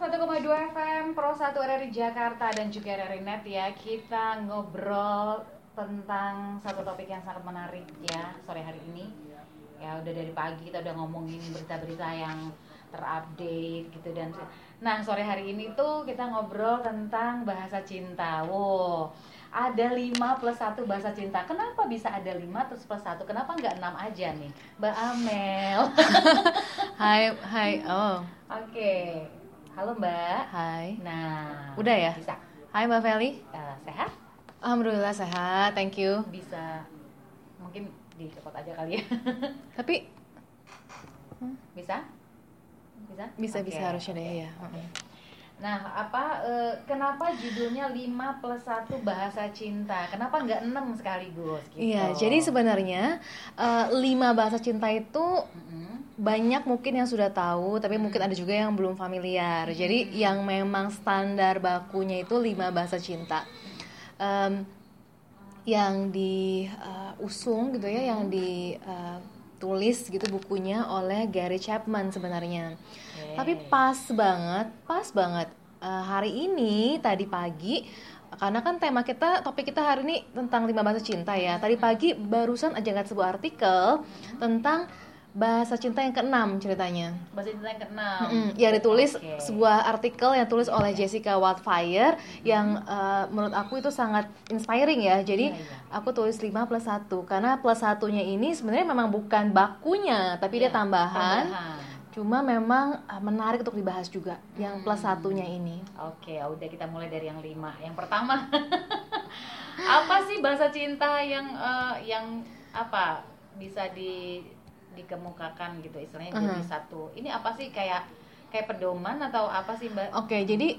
101,2 FM Pro 1 RRI Jakarta dan juga RRI Net ya. Kita ngobrol tentang satu topik yang sangat menarik ya sore hari ini. Ya udah dari pagi kita udah ngomongin berita-berita yang terupdate gitu dan Nah sore hari ini tuh kita ngobrol tentang bahasa cinta. Wow ada 5 plus 1 bahasa cinta. Kenapa bisa ada 5 terus plus 1? Kenapa nggak 6 aja nih? Mbak Amel. Hai, hai, oh, Oke Halo Mbak hai. Nah, Udah ya? Bisa. Hai Mbak Feli. Eh, sehat? Alhamdulillah sehat, thank you. Bisa. Mungkin dicopot aja kali ya. Tapi bisa? Bisa? bisa Oke. bisa harusnya deh ya. Mm-mm. Nah, apa eh, kenapa judulnya 5 plus 1 bahasa cinta? Kenapa nggak 6 sekaligus gitu? Iya, jadi sebenarnya eh, lima bahasa cinta itu Mm-mm. Banyak mungkin yang sudah tahu, tapi mungkin ada juga yang belum familiar. Jadi yang memang standar bakunya itu lima bahasa cinta. Em, yang diusung gitu ya, yang ditulis gitu bukunya oleh Gary Chapman sebenarnya. Oke. Tapi pas banget, pas banget Eh, hari ini tadi pagi karena kan tema kita topik kita hari ini tentang lima bahasa cinta ya. Tadi pagi barusan aja ngeliat sebuah artikel tentang bahasa cinta yang keenam ceritanya. bahasa cinta yang keenam. Mm-mm, yang ditulis Oke. sebuah artikel yang tulis oleh Jessica Wildfire yang eh, menurut aku itu sangat inspiring ya. Jadi Iya, iya. aku tulis 5 plus 1 karena plus satunya ini sebenarnya memang bukan bakunya tapi dia Iya, tambahan. tambahan. Cuma memang uh, menarik untuk dibahas juga yang plus satunya ini. Oke, ya udah kita mulai dari yang lima. Yang pertama, apa sih bahasa cinta yang eh, yang apa bisa di dikemukakan gitu istilahnya jadi Mhm. satu. Ini apa sih kayak kayak pedoman atau apa sih mbak? Oke, jadi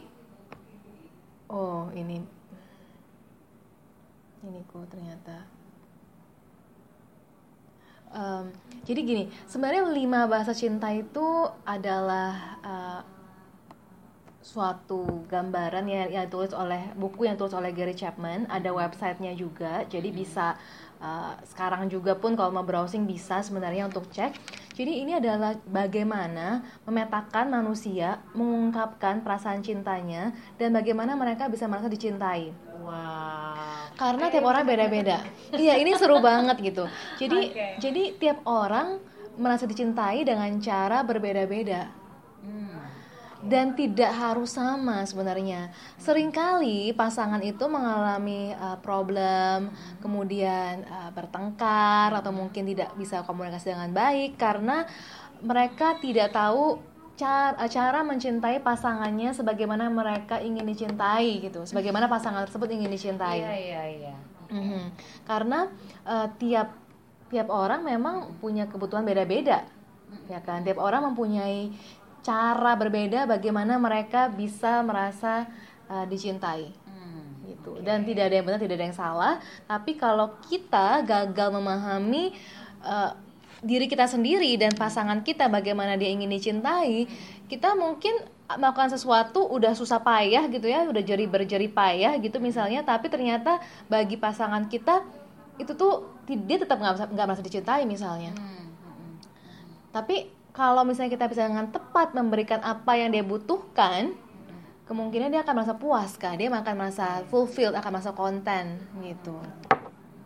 oh ini ini kok ternyata. Em, jadi gini, sebenarnya lima bahasa cinta itu adalah uh, suatu gambaran yang, yang ditulis oleh buku yang ditulis oleh Gary Chapman ada websitenya juga jadi bisa uh, sekarang juga pun kalau mau browsing bisa sebenarnya untuk cek jadi ini adalah bagaimana memetakan manusia mengungkapkan perasaan cintanya dan bagaimana mereka bisa merasa dicintai Wow. karena tiap orang beda-beda iya ini seru banget gitu jadi Oke. jadi tiap orang merasa dicintai dengan cara berbeda-beda Hmm. Dan tidak harus sama sebenarnya. Seringkali pasangan itu mengalami uh, problem, kemudian uh, bertengkar atau mungkin tidak bisa komunikasi dengan baik karena mereka tidak tahu cara, cara mencintai pasangannya sebagaimana mereka ingin dicintai gitu, sebagaimana pasangan tersebut ingin dicintai. Iya iya iya. Mhm. Karena uh, tiap tiap orang memang punya kebutuhan beda-beda, ya kan? Tiap orang mempunyai cara berbeda bagaimana mereka bisa merasa uh, dicintai, Hmm. gitu. Dan tidak ada yang benar, tidak ada yang salah. Tapi kalau kita gagal memahami uh, diri kita sendiri dan pasangan kita bagaimana dia ingin dicintai, kita mungkin melakukan sesuatu udah susah payah gitu ya, udah jeri berjeri payah gitu misalnya, tapi ternyata bagi pasangan kita itu tuh dia tetap nggak merasa dicintai misalnya. Hmm, hmm. Tapi kalau misalnya kita bisa dengan tepat memberikan apa yang dia butuhkan, kemungkinan dia akan merasa puas kah, dia akan merasa fulfilled, akan merasa konten gitu.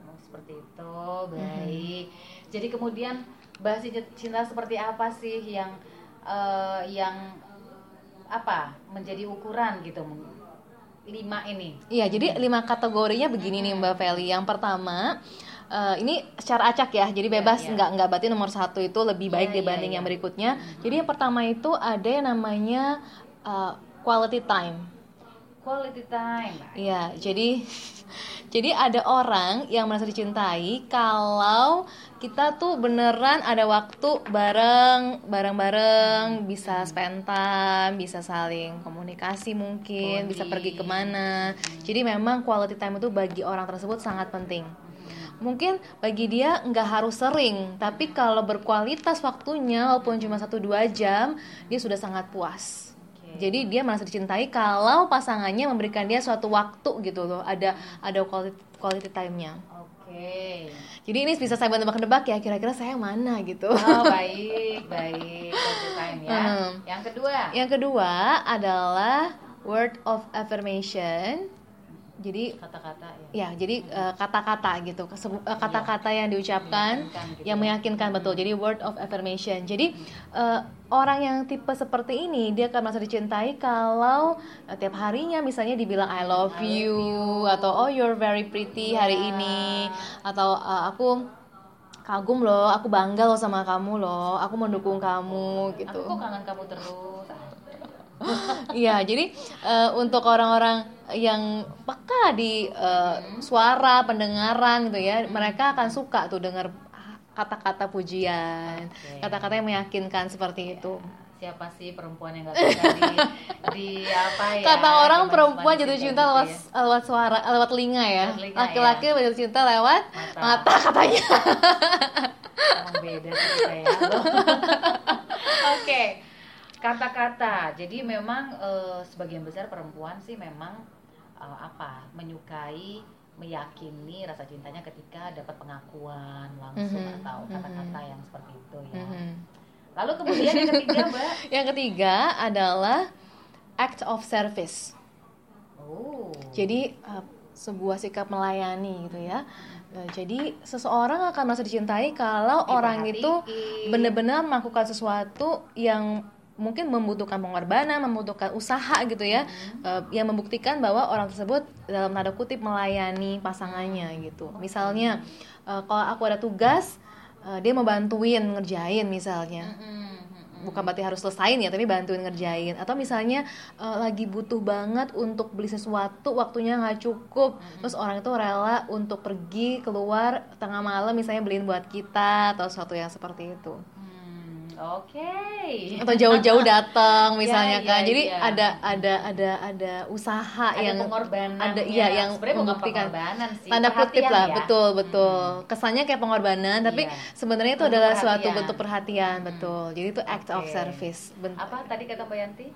Oh, seperti itu, baik. Jadi kemudian bahasa cinta seperti apa sih yang eh, yang apa menjadi ukuran gitu lima ini? Iya, jadi lima kategorinya begini nih Mbak Feli. Yang pertama, eh, ini secara acak ya, jadi bebas iya. nggak nggak berarti nomor satu itu lebih baik Iya, iya, dibanding iya. yang berikutnya. Jadi yang pertama itu ada yang namanya eh, quality time. Quality time. Iya, jadi jadi ada orang yang merasa dicintai kalau kita tuh beneran ada waktu bareng, bareng-bareng, bisa spend time, bisa saling komunikasi mungkin, bisa pergi ke mana. Jadi memang quality time itu bagi orang tersebut sangat penting. Mungkin bagi dia nggak harus sering, tapi kalau berkualitas waktunya walaupun cuma 1-2 jam, dia sudah sangat puas. Jadi dia merasa dicintai kalau pasangannya memberikan dia suatu waktu gitu loh, ada ada quality, quality time-nya. Oke. Oke. Jadi ini bisa saya nebak-nebak ya kira-kira saya yang mana gitu. Oh, baik, baik. Time ya. Hmm. Yang kedua. Yang kedua adalah word of affirmation. Jadi Kata-kata ya. ya, jadi eh, kata-kata gitu, Kesebu- eh, kata-kata yang diucapkan Meyakinkan gitu yang ya. meyakinkan betul. Jadi word of affirmation. Jadi eh, orang yang tipe seperti ini dia akan merasa dicintai kalau eh, tiap harinya misalnya dibilang I love, I love you, atau oh you're very pretty hari Ya. ini atau eh, aku kagum loh, aku bangga loh sama kamu loh, aku mendukung kamu gitu. Aku kok kangen kamu terus. Iya, jadi eh, untuk orang-orang yang peka di eh, suara pendengaran gitu ya, mereka akan suka tuh dengar kata-kata pujian, kata-kata yang meyakinkan seperti itu. Siapa sih perempuan yang gak suka di, di apa ya? Kata orang perempuan jatuh cinta gitu lewat ya. lewat suara, lewat telinga ya. Telinga, Laki-laki jatuh cinta lewat Mata. mata, katanya. Emang beda sih kita ya. Oke. Kata-kata. Jadi memang eh, sebagian besar perempuan sih memang eh, apa? menyukai meyakini rasa cintanya ketika dapat pengakuan langsung Mhm, atau mhm. kata-kata yang seperti itu ya. Mhm. Lalu kemudian yang ketiga, Mbak. Yang ketiga adalah act of service. Oh. Jadi uh, sebuah sikap melayani gitu ya. Uh, jadi seseorang akan merasa dicintai kalau orang itu benar-benar melakukan sesuatu yang mungkin membutuhkan pengorbanan, membutuhkan usaha gitu ya, uh, yang membuktikan bahwa orang tersebut dalam tanda kutip melayani pasangannya gitu. Misalnya uh, kalau aku ada tugas, uh, dia mau bantuin ngerjain misalnya. Mm-mm, mm-mm. bukan berarti harus selesain ya tapi bantuin ngerjain. Atau misalnya eh, lagi butuh banget untuk beli sesuatu waktunya nggak cukup terus orang itu rela untuk pergi keluar tengah malam misalnya beliin buat kita atau sesuatu yang seperti itu Hmm, Oke. atau jauh-jauh datang misalnya Ya, kan ya, jadi ya. ada ada ada ada usaha Ada yang pengorbanan. ada iya yang membuktikan sih. tanda kutip lah ya. betul betul kesannya kayak pengorbanan tapi Iya. sebenarnya itu Bentuk adalah suatu perhatian. bentuk perhatian betul jadi itu act of Oke. service Bent- Apa tadi kata Mbak Yanti?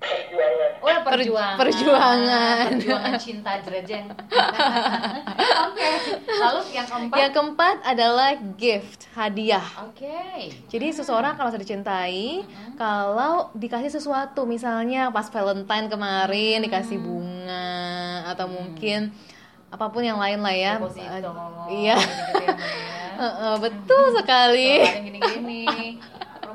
Perjuangan Oh, ya, perjuangan. perjuangan. Perjuangan cinta jerejeng. Oke. Lalu yang keempat. Yang keempat adalah gift, hadiah. Oke. Jadi seseorang kalau merasa dicintai kalau dikasih sesuatu, misalnya pas Valentine kemarin dikasih bunga atau mungkin apa pun yang lain lah ya. Deposito. Iya. ya, ya. Heeh, betul sekali. Gini-gini.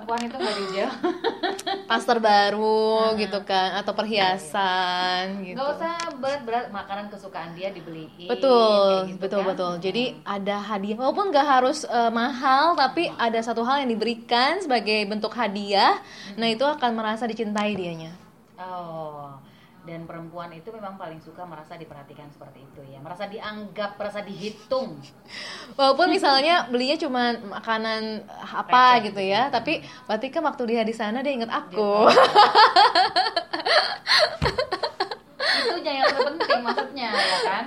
Perempuan itu nggak dijauh. Tas terbaru gitu kan atau perhiasan gitu. Nggak usah berat-berat makanan kesukaan dia dibeliin. Betul, gitu betul, kan. betul. Jadi ada hadiah, walaupun nggak harus eh, mahal, tapi ada satu hal yang diberikan sebagai bentuk hadiah. Nah itu akan merasa dicintai dianya. Oh, dan perempuan itu memang paling suka merasa diperhatikan seperti itu ya, merasa dianggap, merasa dihitung. Walaupun misalnya belinya cuma makanan apa Receh gitu ya, tapi berarti kan waktu dia di sana dia ingat aku. itu yang terpenting maksudnya ya kan?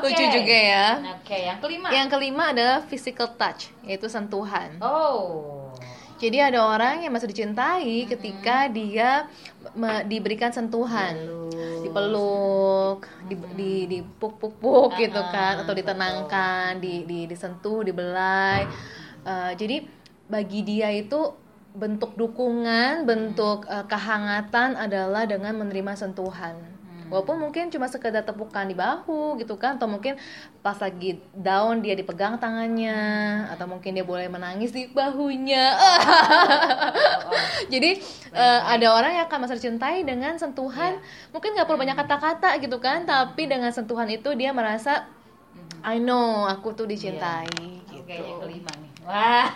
Oke. Lucu juga ya. Oke, yang kelima. Yang kelima adalah physical touch, yaitu sentuhan. Oh. Jadi ada orang yang masih dicintai ketika dia diberikan sentuhan, dipeluk, di, di, dipuk-puk-puk gitu kan, atau ditenangkan, di, di, disentuh, dibelai. Eh, jadi bagi dia itu bentuk dukungan, bentuk eh, kehangatan adalah dengan menerima sentuhan. Walaupun mungkin cuma sekedar tepukan di bahu gitu kan Atau mungkin pas lagi down dia dipegang tangannya Atau mungkin dia boleh menangis di bahunya. Jadi eh, ada orang yang akan merasa dicintai dengan sentuhan Mungkin nggak perlu banyak kata-kata gitu kan Tapi dengan sentuhan itu dia merasa I know aku tuh dicintai gitu. Oke, yang kelima nih. Wah.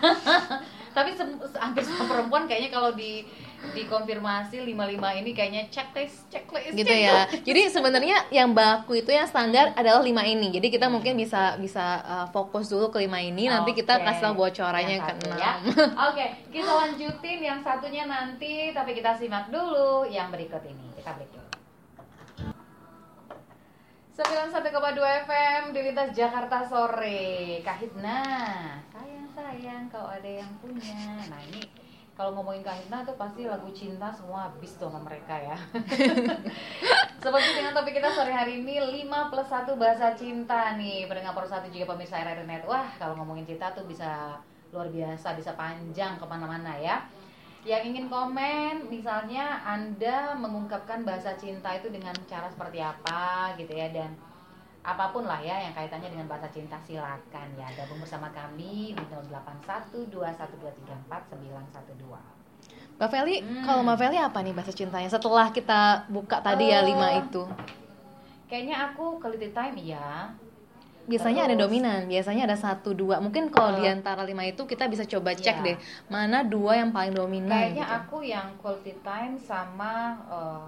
Tapi sem- hampir semua perempuan kayaknya kalau di dikonfirmasi lima-lima ini kayaknya checklist, checklist. gitu ya. Jadi sebenarnya yang baku itu yang standar adalah lima ini. Jadi kita mungkin bisa bisa uh, fokus dulu ke lima ini. Nanti kita kasih tahu bocorannya yang ke satu enam. ya. Oke, kita lanjutin yang satunya nanti, tapi kita simak dulu yang berikut ini. Kita break dulu. 91,2 FM di lintas Jakarta sore. Kahitna, sayang sayang kau ada yang punya. Nah ini kalau ngomongin Kahitna tuh pasti lagu cinta semua habis tuh sama mereka ya. Seperti dengan topik kita sore hari ini 5 plus 1 bahasa cinta nih. Pendengar Pro 1 juga pemirsa RRI Net. Wah kalau ngomongin cinta tuh bisa luar biasa, bisa panjang ke mana-mana ya. Yang ingin komen misalnya Anda mengungkapkan bahasa cinta itu dengan cara seperti apa gitu ya Dan apa pun lah ya yang kaitannya dengan bahasa cinta silakan ya Gabung bersama kami di 081212349912 Mbak Feli, Hmm. kalau Mbak Feli apa nih bahasa cintanya setelah kita buka tadi ya Eh, lima itu? Kayaknya aku quality time ya Biasanya ada terus- dominan, biasanya ada satu dua. Mungkin kalau Eh, di antara lima itu kita bisa coba cek iya. deh mana dua yang paling dominan. Kayaknya gitu. aku yang quality time sama uh,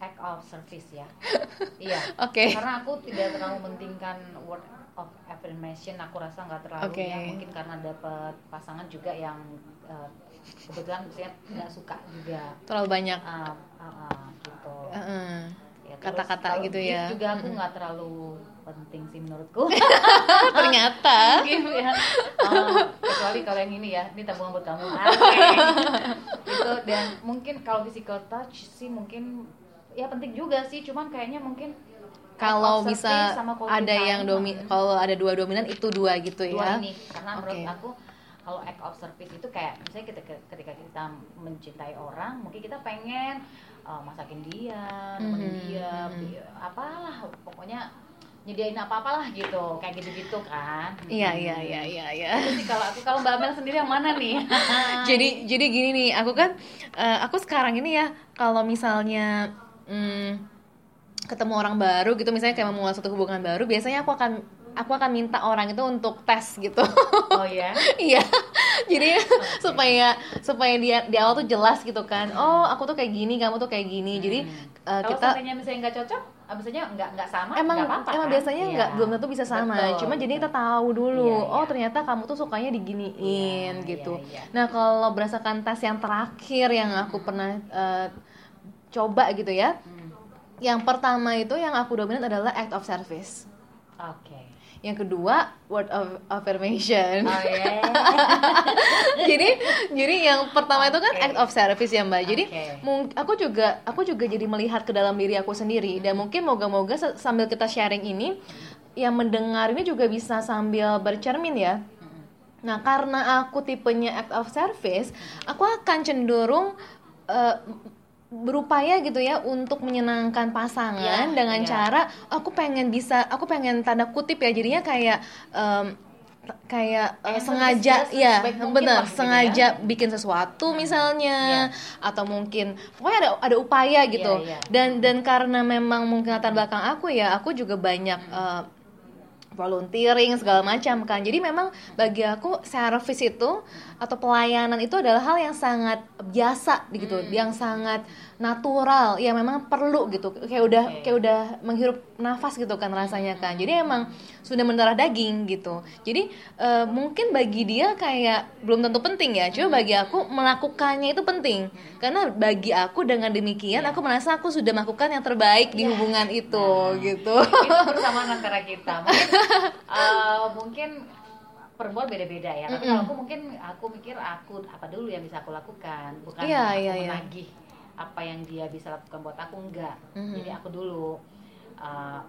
act of service ya. iya. Oke. Karena aku tidak terlalu mementingkan word of affirmation. Aku rasa nggak terlalu Oke. ya. Mungkin karena dapat pasangan juga yang uh, kebetulan saya nggak suka juga. terlalu banyak Uh, uh, uh, gitu. Heeh. Ya, kata-kata gitu ya. Juga aku nggak terlalu penting sih menurutku. ternyata gitu ya Oh, kecuali kalau yang ini ya ini tabungan buat kamu Oke. itu dan mungkin kalau physical touch sih mungkin ya penting juga sih cuman kayaknya mungkin kalau bisa ada yang domi kalau ada dua dominan itu dua gitu dua ya. ini karena menurut Oke. aku kalau act of service itu kayak misalnya ketika, ketika kita mencintai orang mungkin kita pengen uh, masakin dia nemenin Mhm, dia mhm. bi- apalah pokoknya nyediain apa-apalah gitu kayak gitu-gitu kan Iya iya iya iya iya. Sih kalau aku kalau Mbak Mel sendiri yang mana nih? jadi jadi gini nih aku kan eh, aku sekarang ini ya kalau misalnya hmm, ketemu orang baru gitu misalnya kayak memulai satu hubungan baru biasanya aku akan aku akan minta orang itu untuk tes gitu oh ya. iya jadi supaya supaya dia di awal tuh jelas gitu kan oh aku tuh kayak gini kamu tuh kayak gini jadi eh, Hmm. Kalau kita seandainya misalnya nggak cocok, abisnya nggak nggak sama, emang nggak apa-apa, emang kan? biasanya Iya. nggak belum tentu bisa sama Betul, cuma jadi kita tahu dulu Iya, oh iya. ternyata kamu tuh sukanya diginiin Iya, gitu iya, iya. nah kalau berdasarkan tes yang terakhir yang aku pernah eh, coba gitu ya. Hmm. yang pertama itu yang aku dominan adalah act of service. Oke. yang kedua word of affirmation. Oh ya. jadi jadi yang pertama itu kan act of service ya mbak. Jadi mung- aku juga aku juga jadi melihat ke dalam diri aku sendiri. Dan mungkin moga-moga sambil kita sharing ini yang mendengar ini juga bisa sambil bercermin ya. Nah karena aku tipenya act of service aku akan cenderung eh, berupaya gitu ya untuk menyenangkan pasangan Ya, dengan ya. cara aku pengen bisa aku pengen tanda kutip ya jadinya kayak em, kayak eh, Kayak sengaja sebaik- ya sebaik mungkin benar gitu sengaja ya. bikin sesuatu misalnya Ya. atau mungkin pokoknya ada ada upaya gitu Iya, iya. dan dan karena memang mungkin latar belakang aku ya aku juga banyak eh, volunteering segala macam kan. Jadi memang bagi aku service itu atau pelayanan itu adalah hal yang sangat biasa gitu. Yang sangat natural. Ya memang perlu gitu. Kayak udah Oke. kayak udah menghirup nafas gitu kan rasanya kan jadi emang sudah mendarah daging gitu. Jadi eh, mungkin bagi dia kayak belum tentu penting ya. Cuma bagi aku melakukannya itu penting. Karena bagi aku dengan demikian aku merasa aku sudah melakukan yang terbaik di hubungan itu gitu. itu persamaan antara kita. Mungkin, eh, mungkin perempuan beda-beda ya. Tapi kalau aku mungkin aku mikir aku apa dulu yang bisa aku lakukan, bukan Iya, aku iya, iya. Apa yang dia bisa lakukan buat aku enggak. Mhm. Jadi aku dulu. Eh,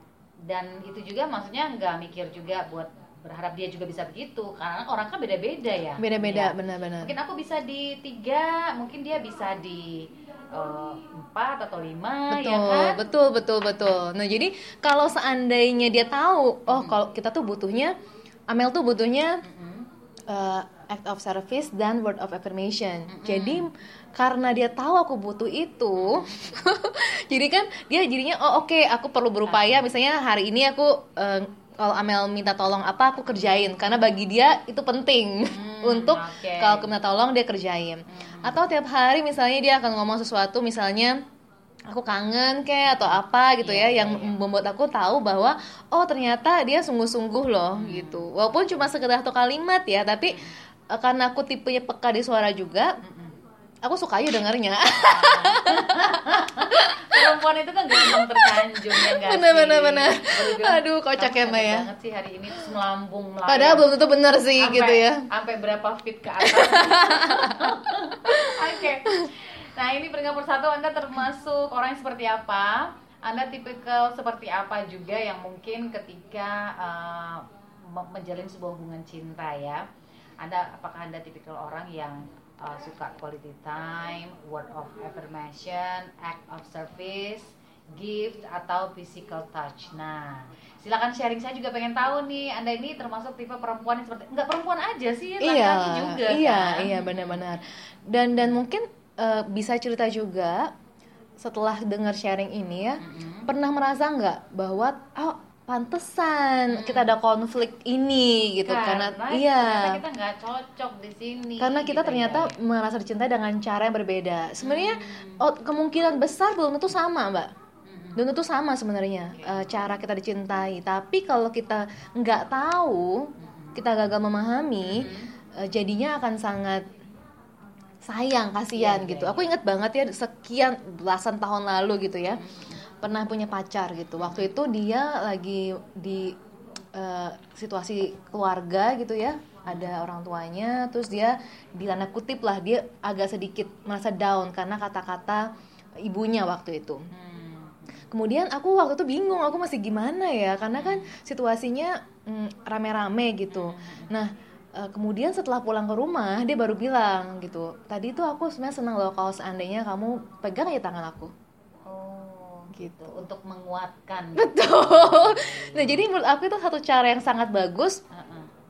dan itu juga maksudnya enggak mikir juga buat berharap dia juga bisa begitu karena orang kan beda-beda ya. beda-beda Iya. benar-benar Mungkin aku bisa di tiga, mungkin dia bisa di eh, empat atau lima, betul ya kan? betul betul betul nah jadi kalau seandainya dia tahu oh kalau kita tuh butuhnya Amel tuh butuhnya Mm-mm. uh, act of service dan word of affirmation. Jadi karena dia tahu aku butuh itu, jadi kan dia jadinya oh oke aku perlu berupaya. Misalnya hari ini aku uh, kalau Amel minta tolong apa aku kerjain. Karena bagi dia itu penting untuk oke. kalau aku minta tolong dia kerjain. Atau tiap hari misalnya dia akan ngomong sesuatu misalnya aku kangen kayak atau apa gitu Iya, ya yang membuat aku tahu bahwa oh ternyata dia sungguh-sungguh loh gitu. Walaupun cuma sekedar satu kalimat ya tapi eh, karena aku tipenya peka di suara juga aku suka aja dengernya perempuan itu kan gampang tersanjung ya nggak Bener, sih? bener, bener. Aduh, kocak ya, Mbak ya. banget sih hari ini terus melambung melayang. padahal belum tentu bener sih Sampai- gitu ya sampai berapa feet ke atas oke Nah ini peringkat persatu Anda termasuk orang yang seperti apa? Anda tipikal seperti apa juga yang mungkin ketika uh, me- menjalin sebuah hubungan cinta ya? Anda apakah Anda tipikal orang yang uh, suka quality time, word of affirmation, act of service, gift atau physical touch? Nah, silakan sharing. Saya juga pengen tahu nih, Anda ini termasuk tipe perempuan yang seperti nggak perempuan aja sih, laki-laki iya juga iya kan? iya benar-benar dan dan mungkin eh, bisa cerita juga setelah dengar sharing ini ya Mm-mm. pernah merasa nggak bahwa oh pantesan kita ada konflik ini gitu. Karena, ternyata iya. kita nggak cocok di sini karena kita gitu ternyata ya. merasa dicintai dengan cara yang berbeda. Sebenarnya Hmm. oh, kemungkinan besar belum tentu sama mbak. Mm-mm. belum tentu sama sebenarnya eh, cara kita dicintai. Tapi kalau kita nggak tahu kita gagal memahami eh, jadinya akan sangat sayang kasihan Iya, gitu. iya, aku inget banget ya sekian belasan tahun lalu gitu ya pernah punya pacar gitu. Waktu itu dia lagi di eh, situasi keluarga gitu ya. Ada orang tuanya terus dia di tanda kutip lah dia agak sedikit merasa down karena kata-kata ibunya waktu itu. Hmm. kemudian aku waktu itu bingung aku masih gimana ya? Karena kan situasinya mm, rame-rame gitu. Nah eh, kemudian setelah pulang ke rumah dia baru bilang gitu tadi tuh aku sebenarnya senang loh kalau seandainya kamu pegang aja tangan aku Gitu. untuk menguatkan. Betul. Nah jadi menurut aku itu satu cara yang sangat bagus.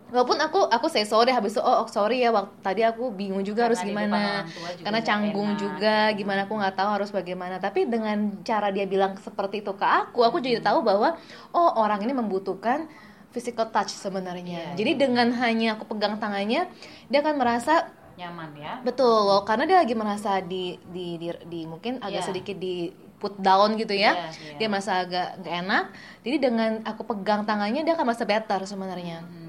Walaupun aku aku say sorry habis itu oh, oh, sorry ya waktu tadi aku bingung juga Karena harus gimana. juga karena canggung enak. juga gimana aku nggak tahu harus bagaimana. Tapi dengan cara dia bilang seperti itu ke aku aku jadi tahu bahwa oh orang ini membutuhkan physical touch sebenarnya. Iya, jadi dengan hanya aku pegang tangannya dia akan merasa nyaman ya? Betul karena dia lagi merasa di di di, di- mungkin agak Iya. sedikit di put down gitu ya Iya, iya. dia merasa agak nggak enak jadi dengan aku pegang tangannya dia akan merasa better sebenarnya Hmm.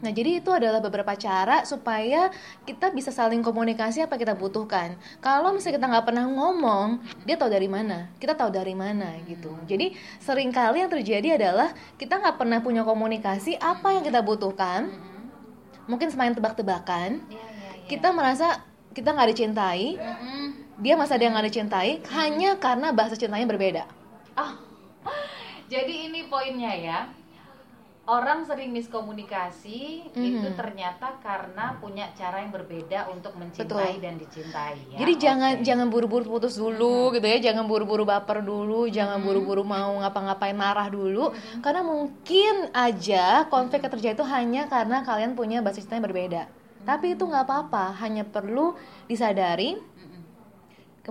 Nah, jadi itu adalah beberapa cara supaya kita bisa saling komunikasi apa kita butuhkan. Kalau misalnya kita nggak pernah ngomong, dia tahu dari mana, kita tahu dari mana gitu. Jadi sering kali yang terjadi adalah kita nggak pernah punya komunikasi apa yang kita butuhkan. Mungkin semain tebak-tebakan, Iya, iya, iya. kita merasa kita nggak dicintai, Dia merasa dia nggak dicintai hanya karena bahasa cintanya berbeda. Ah, jadi ini poinnya ya. Orang sering miskomunikasi itu Mhm. ternyata karena punya cara yang berbeda untuk mencintai Betul. dan dicintai. Ya? Jadi jangan Oke. jangan buru-buru putus dulu gitu ya, jangan buru-buru baper dulu, jangan buru-buru mau ngapa-ngapain marah dulu, karena mungkin aja konflik yang terjadi itu hanya karena kalian punya basis cinta yang berbeda. Tapi itu nggak apa-apa, hanya perlu disadari.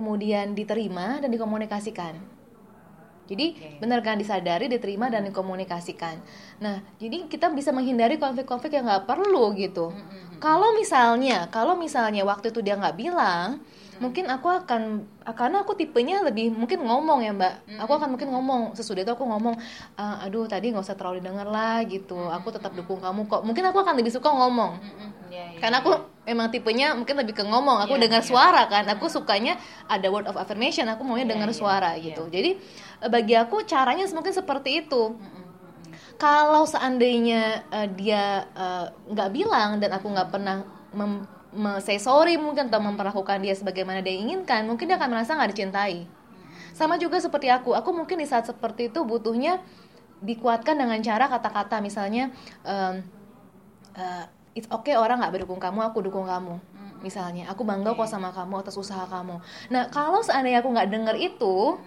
Kemudian diterima dan dikomunikasikan. Jadi Oke. benar kan disadari, diterima dan dikomunikasikan. Nah, jadi kita bisa menghindari konflik-konflik yang nggak perlu gitu. Mm-mm. Kalau misalnya, kalau misalnya waktu itu dia nggak bilang, mungkin aku akan, karena aku tipenya lebih mungkin ngomong ya mbak, aku akan mungkin ngomong sesudah itu aku ngomong, "Ah, aduh tadi nggak usah terlalu didengar lah gitu, aku tetap dukung kamu kok. Mungkin aku akan lebih suka ngomong, Mm-mm. Iya, iya, karena aku emang tipenya mungkin lebih ke ngomong, aku Iya, dengar iya. suara kan, aku sukanya ada word of affirmation, aku maunya Iya, dengar iya, suara iya. gitu. Jadi eh, bagi aku caranya mungkin seperti itu Mm-mm. Mm-mm. kalau seandainya eh, dia eh, nggak bilang dan aku nggak pernah mem, say sorry mungkin atau memperlakukan dia sebagaimana dia inginkan mungkin dia akan merasa nggak dicintai. Sama juga seperti aku aku mungkin di saat seperti itu butuhnya dikuatkan dengan cara kata-kata misalnya em, eh, it's okay orang nggak mendukung kamu aku dukung kamu misalnya. Aku bangga kok sama kamu atas usaha kamu. Nah kalau seandainya aku nggak denger itu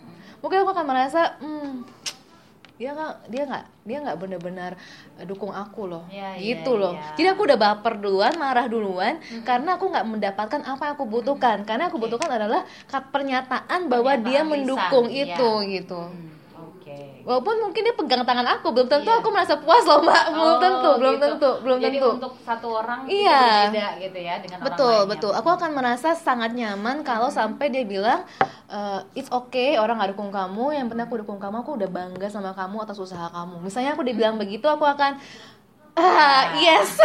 mungkin aku akan merasa hmm, dia nggak dia nggak dia nggak benar-benar eh, dukung aku loh. Iya, gitu iya, loh. iya. jadi aku udah baper duluan marah duluan karena aku nggak mendapatkan apa yang aku butuhkan. Karena aku butuhkan adalah pernyataan bahwa dia Pernyataan mendukung lisan, itu iya. gitu. Hmm, Oke. walaupun mungkin dia pegang tangan aku belum tentu Iya. aku merasa puas loh mbak belum Oh, tentu belum gitu. tentu belum Jadi tentu untuk satu orang Iya. berbeda gitu ya dengan orang betul lainnya. betul aku akan merasa sangat nyaman kalau sampai dia bilang eh, it's okay orang nggak dukung kamu yang penting aku dukung kamu aku udah bangga sama kamu atas usaha kamu misalnya aku dibilang begitu aku akan ah yes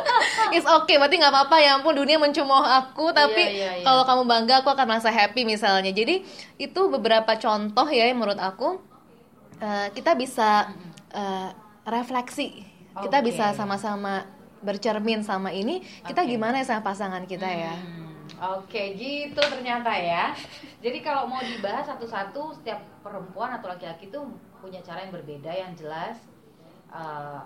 it's okay berarti nggak apa-apa ya ampun dunia mencemooh aku tapi Iya, iya, iya. kalau kamu bangga aku akan merasa happy misalnya jadi itu beberapa contoh ya yang menurut aku eh, kita bisa eh, refleksi kita Oke. bisa sama-sama bercermin sama ini kita Oke. gimana ya sama pasangan kita ya Hmm, Oke, gitu ternyata ya. Jadi kalau mau dibahas satu-satu, setiap perempuan atau laki-laki itu punya cara yang berbeda, yang jelas eh,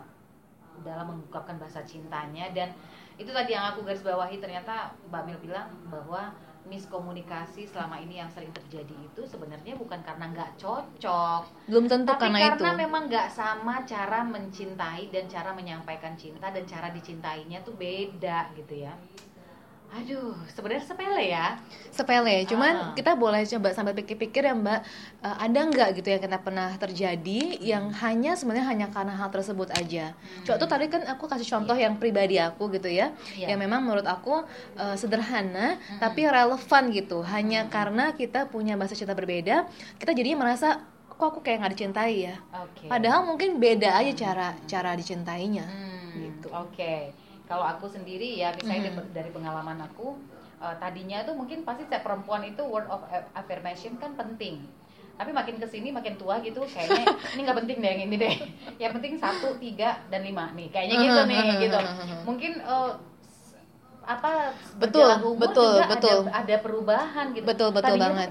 dalam mengungkapkan bahasa cintanya. Dan itu tadi yang aku garis bawahi ternyata Mbak Mil bilang bahwa miskomunikasi selama ini yang sering terjadi itu sebenarnya bukan karena nggak cocok, belum tentu tapi karena, karena itu memang nggak sama cara mencintai dan cara menyampaikan cinta dan cara dicintainya tuh beda gitu ya. Aduh, sebenarnya sepele ya. sepele cuman kita boleh coba sambil pikir-pikir ya mbak eh, ada nggak gitu yang kita pernah terjadi yang hanya sebenarnya hanya karena hal tersebut aja Coba tuh tadi kan aku kasih contoh yang pribadi aku gitu ya Iya. yang memang menurut aku eh, sederhana tapi relevan gitu hanya karena kita punya bahasa cinta berbeda kita jadinya merasa kok aku kayak nggak dicintai ya Oke. padahal mungkin beda aja cara cara dicintainya Hmm, gitu. Oke. Kalau aku sendiri ya, misalnya dari- dari pengalaman aku, eh, tadinya tuh mungkin pasti setiap perempuan itu word of affirmation kan penting. Tapi makin ke sini makin tua gitu, kayaknya ini nggak penting deh yang ini deh. Yang penting satu, tiga, dan lima nih, kayaknya gitu nih, gitu. Mungkin eh, s- apa Betul, umur betul, juga betul. ada ada perubahan gitu. Betul, betul Tadinya banget.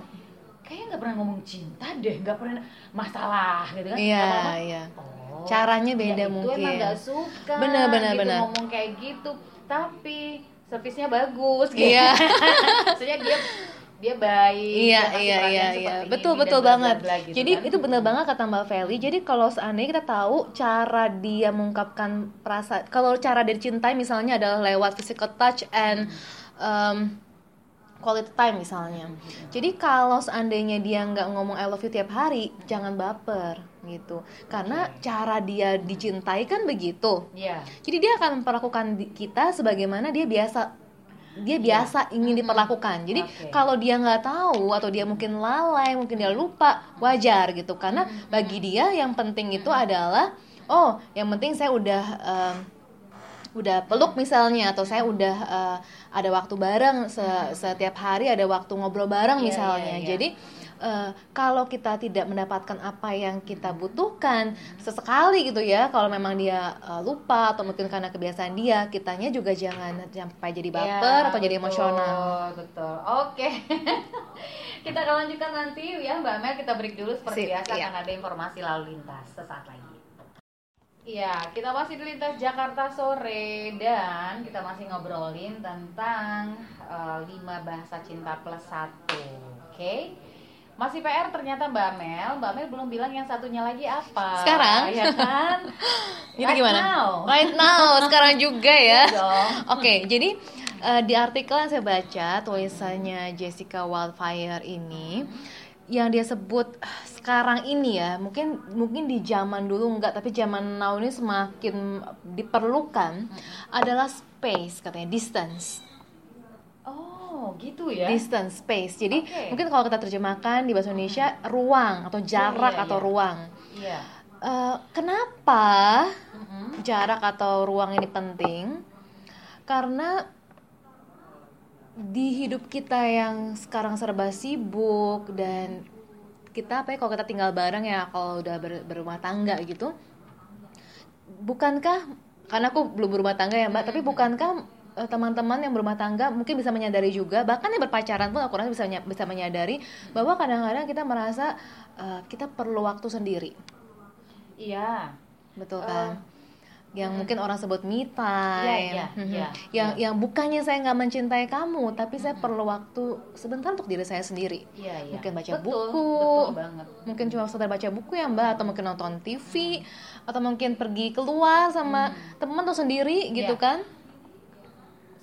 Kayaknya nggak pernah ngomong cinta deh, nggak pernah masalah gitu kan. Iya, Lama-lama, iya. Oh, Caranya beda ya itu mungkin. emang gak suka Bener, bener, gitu, bener. ngomong kayak gitu tapi servisnya bagus gitu Iya. maksudnya dia dia baik Iya dia iya iya iya ini betul dan betul bla, bla, banget. bla gitu Jadi kan. itu benar banget kata Mbak Feli. Jadi kalau seandainya kita tahu cara dia mengungkapkan perasaan, kalau cara dia dicintai misalnya adalah lewat physical touch and um, quality time misalnya. Jadi kalau seandainya dia nggak ngomong I love you tiap hari, jangan baper gitu. Karena cara dia dicintai kan begitu. Iya. Jadi dia akan memperlakukan kita sebagaimana dia biasa dia biasa ingin diperlakukan. Jadi Oke. kalau dia nggak tahu atau dia mungkin lalai, mungkin dia lupa, wajar gitu. Karena bagi dia yang penting itu adalah oh, yang penting saya udah em, udah peluk misalnya atau saya udah eh, ada waktu bareng se- setiap hari ada waktu ngobrol bareng Iya, misalnya. iya, iya. Jadi eh, kalau kita tidak mendapatkan apa yang kita butuhkan sesekali gitu ya, kalau memang dia eh, lupa atau mungkin karena kebiasaan dia, kitanya juga jangan sampai jadi baper Ya, atau jadi betul, emosional. Betul. Oke. kita akan lanjutkan nanti ya Mbak Mel kita break dulu seperti Sip, biasa iya. akan ada informasi lalu lintas sesaat lagi. Iya, kita masih di lintas Jakarta sore dan kita masih ngobrolin tentang eh, lima bahasa cinta plus satu. Oke. Masih PR ternyata Mbak Mel. Mbak Mel belum bilang yang satunya lagi apa. Sekarang? Ya kan? Jadi Right gimana? now. Right now, sekarang juga ya. Iya. Oke, jadi eh, di artikel yang saya baca tulisannya Jessica Wildfire ini yang dia sebut eh, sekarang ini ya, mungkin mungkin di zaman dulu enggak, tapi zaman now ini semakin diperlukan adalah space katanya distance. Oh, gitu ya. Distance, space. Jadi Oke. mungkin kalau kita terjemahkan di bahasa Indonesia ruang atau jarak iya, atau iya. ruang. Iya. Eh, kenapa Mm-mm. jarak atau ruang ini penting karena di hidup kita yang sekarang serba sibuk dan kita apa ya kalau kita tinggal bareng ya kalau udah ber- berumah tangga gitu bukankah karena aku belum berumah tangga ya mbak tapi bukankah teman-teman yang berumah tangga mungkin bisa menyadari juga bahkan yang berpacaran pun aku rasa bisa bisa menyadari bahwa kadang-kadang kita merasa eh, kita perlu waktu sendiri Iya. betul Eh, kan yang mungkin orang sebut me time Iya, iya, Mhm. iya, yang iya. yang bukannya saya nggak mencintai kamu tapi saya perlu waktu sebentar untuk diri saya sendiri Iya, iya. Mungkin baca betul, buku. Betul banget. mungkin cuma sekedar baca buku ya mbak atau mungkin nonton TV atau mungkin pergi keluar sama teman atau sendiri gitu Iya. kan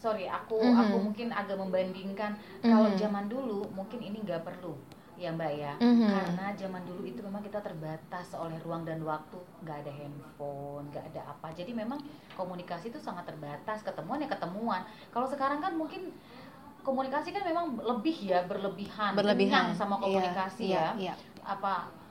Sorry, aku Mhm. aku mungkin agak membandingkan kalau Mhm. zaman dulu mungkin ini nggak perlu ya Mbak ya. Mhm. Karena zaman dulu itu memang kita terbatas oleh ruang dan waktu, nggak ada handphone, nggak ada apa. Jadi memang komunikasi itu sangat terbatas. Ketemuan ya ketemuan. Kalau sekarang kan mungkin komunikasi kan memang lebih ya berlebihan, berlebihan sama Iya, komunikasi iya, ya. iya. apa kok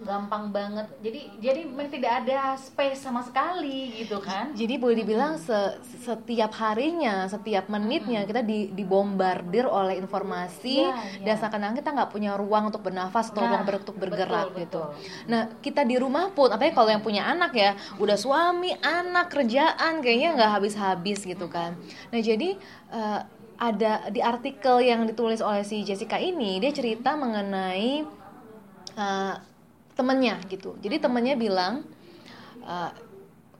gampang banget jadi jadi memang tidak ada space sama sekali gitu kan Jadi boleh dibilang se- setiap harinya, setiap menitnya kita di, dibombardir oleh informasi Iya, iya. dan seakan-akan kita nggak punya ruang untuk bernafas atau Nah, ruang untuk bergerak betul, gitu. betul. Nah kita di rumah pun, apalagi kalau yang punya anak ya, udah suami, anak, kerjaan, kayaknya nggak habis-habis gitu kan. Nah jadi eh, ada di artikel yang ditulis oleh si Jessica ini dia cerita mengenai uh, temennya gitu. Jadi temennya bilang uh,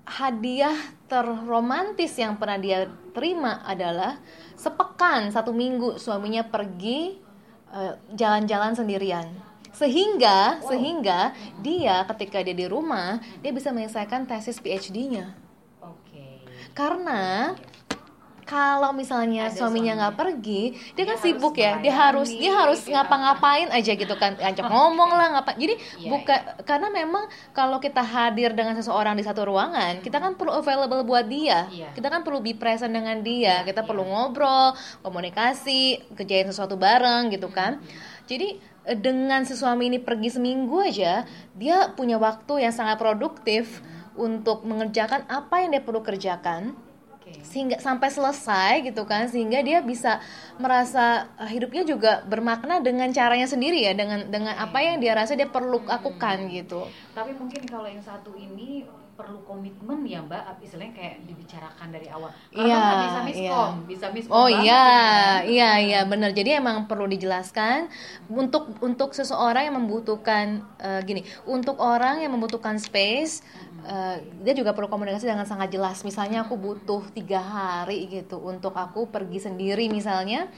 hadiah terromantis yang pernah dia terima adalah sepekan satu minggu suaminya pergi uh, jalan-jalan sendirian. Sehingga sehingga dia ketika dia di rumah dia bisa menyelesaikan tesis PhD-nya Oke. karena kalau misalnya Ada suaminya nggak pergi dia, Dia kan sibuk ya. Dia harus dia harus bikin ngapa-ngapain aja gitu kan. Ajak ngomong lah ngapa jadi Iya, bukan karena memang kalau kita hadir dengan seseorang di satu ruangan kita kan perlu available buat dia. Iya. kita kan perlu be present dengan dia. Iya, kita iya. perlu ngobrol komunikasi kerjain sesuatu bareng gitu kan. jadi eh, dengan si suami ini pergi seminggu aja dia punya waktu yang sangat produktif untuk mengerjakan apa yang dia perlu kerjakan Sehingga sampai selesai gitu kan sehingga dia bisa merasa uh, hidupnya juga bermakna dengan caranya sendiri ya dengan dengan apa yang dia rasa dia perlu lakukan gitu. Tapi mungkin kalau yang satu ini perlu komitmen ya Mbak, istilahnya kayak dibicarakan dari awal. Karena Iya, kan bisa miskom, iya. bisa miskom. oh iya ini kan. iya iya benar jadi emang perlu dijelaskan untuk untuk seseorang yang membutuhkan uh, gini untuk orang yang membutuhkan space uh, dia juga perlu komunikasi dengan sangat jelas misalnya aku butuh tiga hari gitu untuk aku pergi sendiri misalnya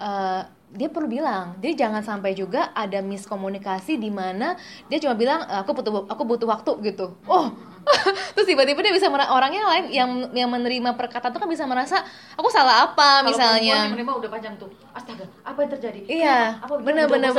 uh, dia perlu bilang jadi jangan sampai juga ada miskomunikasi di mana dia cuma bilang aku butuh aku butuh waktu gitu oh terus tiba-tiba dia bisa orangnya lain yang yang menerima perkataan itu kan bisa merasa aku salah apa Kalau misalnya yang menerima udah panjang tuh. Astaga, apa yang terjadi? Iya, Kenapa? Apa bener udah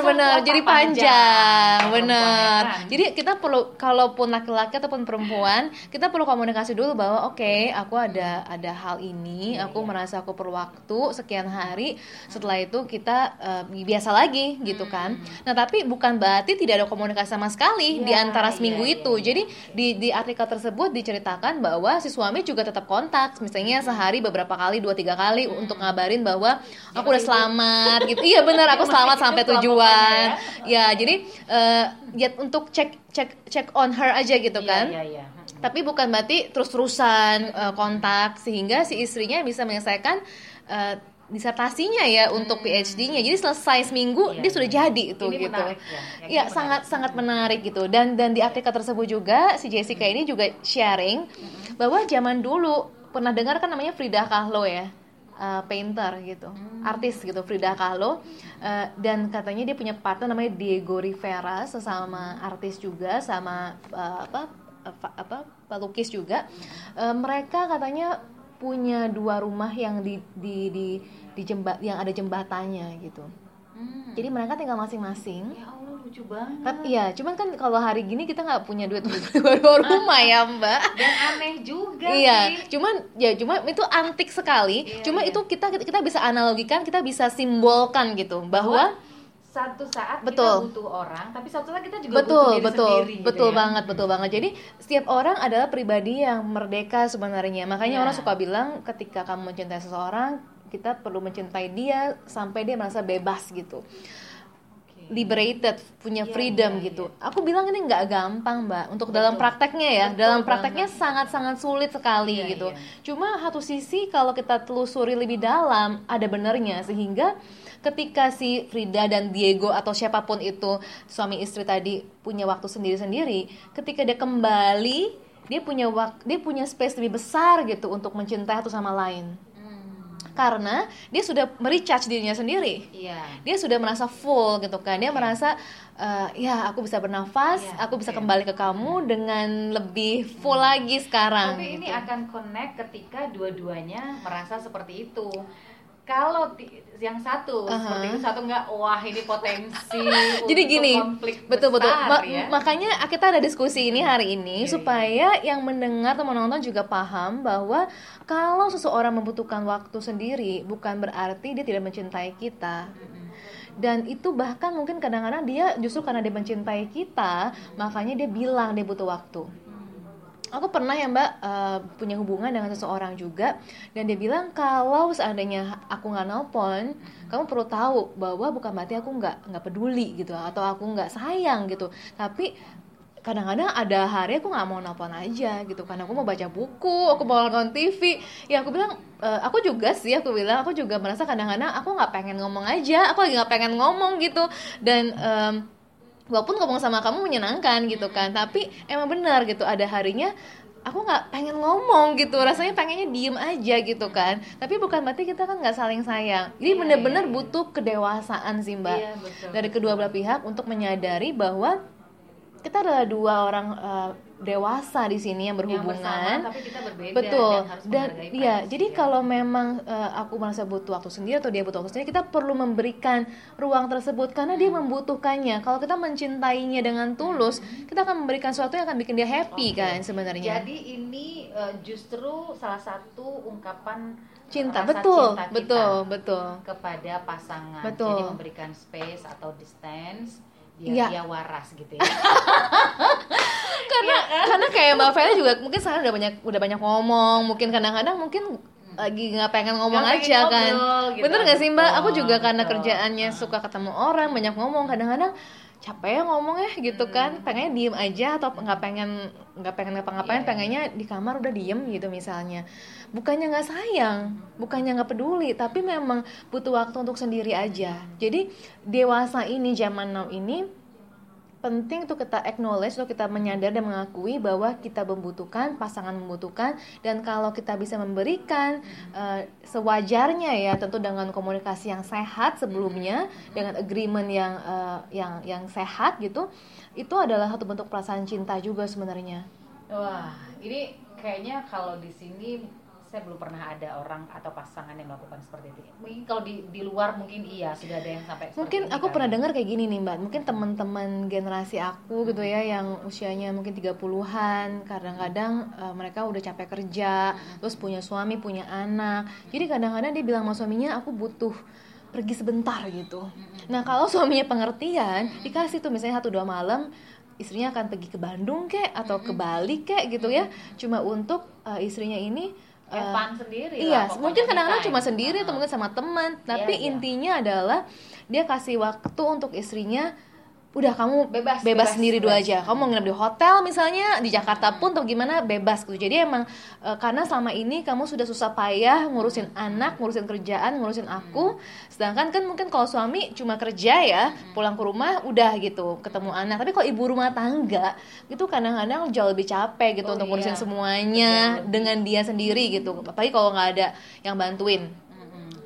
bener Jadi panjang? panjang, bener. kan? Jadi kita perlu, kalaupun laki-laki ataupun perempuan, kita perlu komunikasi dulu bahwa oke, aku ada ada hal ini, Iya, aku iya. merasa aku perlu waktu sekian hari. Setelah itu kita eh, biasa lagi, gitu kan. Nah tapi bukan berarti tidak ada komunikasi sama sekali Hmm. Iya, di antara seminggu iya, itu. Iya. Jadi di di artikel tersebut diceritakan bahwa si suami juga tetap kontak, misalnya sehari beberapa kali, dua tiga kali untuk ngabarin bahwa aku udah selamat gitu. Iya benar, aku selamat sampai lah tujuan. pokoknya Ya, jadi eh, ya untuk cek cek cek on her aja gitu Iya, kan. Iya, iya. Tapi bukan berarti terus-terusan eh, kontak sehingga si istrinya bisa menyelesaikan eh, disertasinya ya untuk PhD-nya. Jadi selesai seminggu Iya, dia sudah iya. jadi itu Ini gitu. menarik ya. Yang Iya, ini menarik. sangat sangat menarik gitu. Dan dan di artikel tersebut juga si Jessica ini juga sharing bahwa zaman dulu pernah dengar kan namanya Frida Kahlo ya. uh, painter gitu, artis gitu Frida Kahlo Uh, dan katanya dia punya partner namanya Diego Rivera sesama artis juga sama uh, apa apa pelukis juga. Uh, mereka katanya punya dua rumah yang di di di, di jembat yang ada jembatannya gitu. Hmm. Jadi mereka tinggal masing-masing. Ya Allah lucu banget. Tapi iya, cuman kan kalau hari gini kita nggak punya duit untuk dua rumah ya Mbak. Dan aneh juga Iya, sih. cuman ya cuma itu antik sekali. Iya, cuma iya. itu kita kita bisa analogikan, kita bisa simbolkan gitu bahwa satu saat Betul. kita butuh orang, tapi satu saat kita juga butuh betul diri betul sendiri. gitu betul ya. banget betul banget. Jadi setiap orang adalah pribadi yang merdeka sebenarnya. Makanya Iya. orang suka bilang ketika kamu mencintai seseorang, kita perlu mencintai dia sampai dia merasa bebas gitu. Liberated, punya Iya, freedom iya, gitu. Aku bilang ini nggak gampang, Mbak. Untuk Betul. dalam prakteknya ya, Betul dalam prakteknya sangat-sangat sulit sekali Iya, gitu. iya. Cuma satu sisi kalau kita telusuri lebih dalam, ada benernya sehingga ketika si Frida dan Diego atau siapa pun itu suami istri tadi punya waktu sendiri-sendiri, ketika dia kembali, dia punya waktu, dia punya space lebih besar gitu untuk mencintai satu sama lain. Hmm, Karena dia sudah merecharge dirinya sendiri Iya. dia sudah merasa full gitu kan dia merasa eh, ya aku bisa bernafas Iya, aku bisa iya. kembali ke kamu dengan lebih full lagi sekarang Tapi ini gitu. akan connect ketika dua-duanya merasa seperti itu. Kalau yang satu Aha. seperti itu, satu enggak, wah ini potensi. jadi gini konflik betul betul besar, Ma- ya. makanya kita ada diskusi ini hari ini iya. supaya yang mendengar atau menonton juga paham bahwa kalau seseorang membutuhkan waktu sendiri bukan berarti dia tidak mencintai kita dan itu bahkan mungkin kadang-kadang dia justru karena dia mencintai kita makanya dia bilang dia butuh waktu aku pernah ya mbak eh, punya hubungan dengan seseorang juga dan dia bilang kalau seandainya aku nggak nelpon kamu perlu tahu bahwa bukan berarti aku nggak nggak peduli gitu atau aku nggak sayang gitu. Tapi kadang-kadang ada hari aku nggak mau nelpon aja gitu karena aku mau baca buku aku mau nonton TV ya aku bilang "Eh, aku juga sih aku bilang aku juga merasa kadang-kadang aku nggak pengen ngomong aja aku lagi nggak pengen ngomong gitu. Dan em, walaupun ngomong sama kamu menyenangkan gitu kan tapi emang benar gitu ada harinya aku nggak pengen ngomong gitu rasanya pengennya diem aja gitu kan. Tapi bukan berarti kita kan nggak saling sayang. Jadi Iya, bener-bener iya, iya. butuh kedewasaan sih mbak. Iya, betul, dari kedua belah pihak untuk menyadari bahwa kita adalah dua orang eh, dewasa di sini yang yang berhubungan. bersama tapi kita berbeda betul. dan harus dan privasi jadi ya. kalau memang eh, aku merasa butuh waktu sendiri atau dia butuh waktu sendiri kita perlu memberikan ruang tersebut karena dia membutuhkannya. Kalau kita mencintainya dengan tulus kita akan memberikan sesuatu yang akan bikin dia happy Oke. kan sebenarnya. Jadi ini eh, justru salah satu ungkapan cinta. rasa betul. cinta kita betul. Betul. kepada pasangan. Betul. Jadi memberikan space atau distance Iya. dia waras gitu ya. karena karena kayak mbak Vera juga mungkin sekarang udah banyak udah banyak ngomong mungkin kadang-kadang mungkin lagi nggak pengen ngomong pengen aja kan ngobrol gitu. bener nggak sih mbak aku juga karena betul. kerjaannya suka ketemu orang banyak ngomong kadang-kadang capek ya ngomong ya gitu kan. Pengennya diem aja atau nggak pengen nggak pengen ngapa-ngapain Iya, pengennya di kamar udah diem gitu misalnya. Bukannya nggak sayang bukannya nggak peduli tapi memang butuh waktu untuk sendiri aja. Jadi dewasa ini zaman now ini penting tuh kita acknowledge tuh kita menyadar dan mengakui bahwa kita membutuhkan pasangan membutuhkan dan kalau kita bisa memberikan eh, sewajarnya ya tentu dengan komunikasi yang sehat sebelumnya dengan agreement yang eh, yang yang sehat gitu itu adalah satu bentuk perasaan cinta juga sebenarnya. Wah, ini kayaknya kalau di sini saya belum pernah ada orang atau pasangan yang melakukan seperti itu. Mungkin kalau di di luar mungkin iya sudah ada yang sampai mungkin ini aku kali. pernah dengar kayak gini nih mbak. Mungkin teman-teman generasi aku gitu ya yang usianya mungkin 30-an kadang-kadang eh, mereka udah capek kerja terus punya suami punya anak. Jadi kadang-kadang dia bilang sama suaminya aku butuh pergi sebentar gitu. Nah kalau suaminya pengertian dikasih tuh misalnya satu dua malam istrinya akan pergi ke Bandung kek atau ke Bali kek gitu ya. Cuma untuk eh, istrinya ini Eh, fun sendiri Iya, lah, mungkin kadang-kadang cuma sendiri atau Heeh. mungkin sama teman, tapi iya. intinya adalah dia kasih waktu untuk istrinya udah kamu Bebas, bebas, bebas, sendiri dulu bebas. aja. Kamu mau nginep di hotel misalnya di Jakarta pun atau gimana bebas gitu. Jadi emang eh, karena selama ini kamu sudah susah payah ngurusin anak ngurusin kerjaan ngurusin aku. Sedangkan kan mungkin kalau suami cuma kerja ya pulang ke rumah udah gitu ketemu anak. Tapi kalau ibu rumah tangga itu kadang-kadang jauh lebih capek gitu Oh, untuk iya. ngurusin semuanya dengan dia sendiri gitu. Apalagi kalau nggak ada yang bantuin.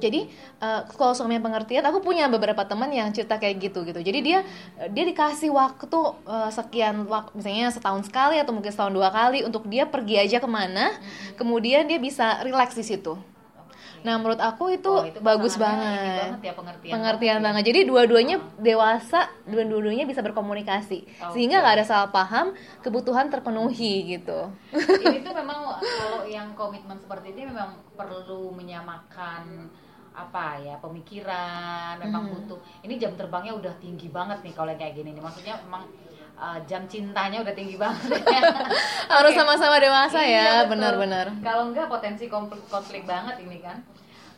Jadi eh, kalau suaminya pengertian aku punya beberapa teman yang cerita kayak gitu gitu. Jadi dia dia dikasih waktu eh, sekian waktu misalnya setahun sekali atau mungkin setahun dua kali untuk dia pergi aja ke mana kemudian dia bisa relax di situ. Nah menurut aku itu, Oh, itu bagus banget. banget ya pengertian pengertian banget banget. Jadi dua-duanya dewasa dua-duanya bisa berkomunikasi. Sehingga nggak ada salah paham kebutuhan terpenuhi gitu. Ya. ini tuh memang kalau yang komitmen seperti ini memang perlu menyamakan apa ya pemikiran memang Hmm. butuh ini jam terbangnya udah tinggi banget nih kalau kayak gini nih maksudnya memang uh, jam cintanya udah tinggi banget ya. harus sama-sama dewasa Iya, ya betul. benar-benar Kalau enggak potensi konflik, konflik banget ini kan.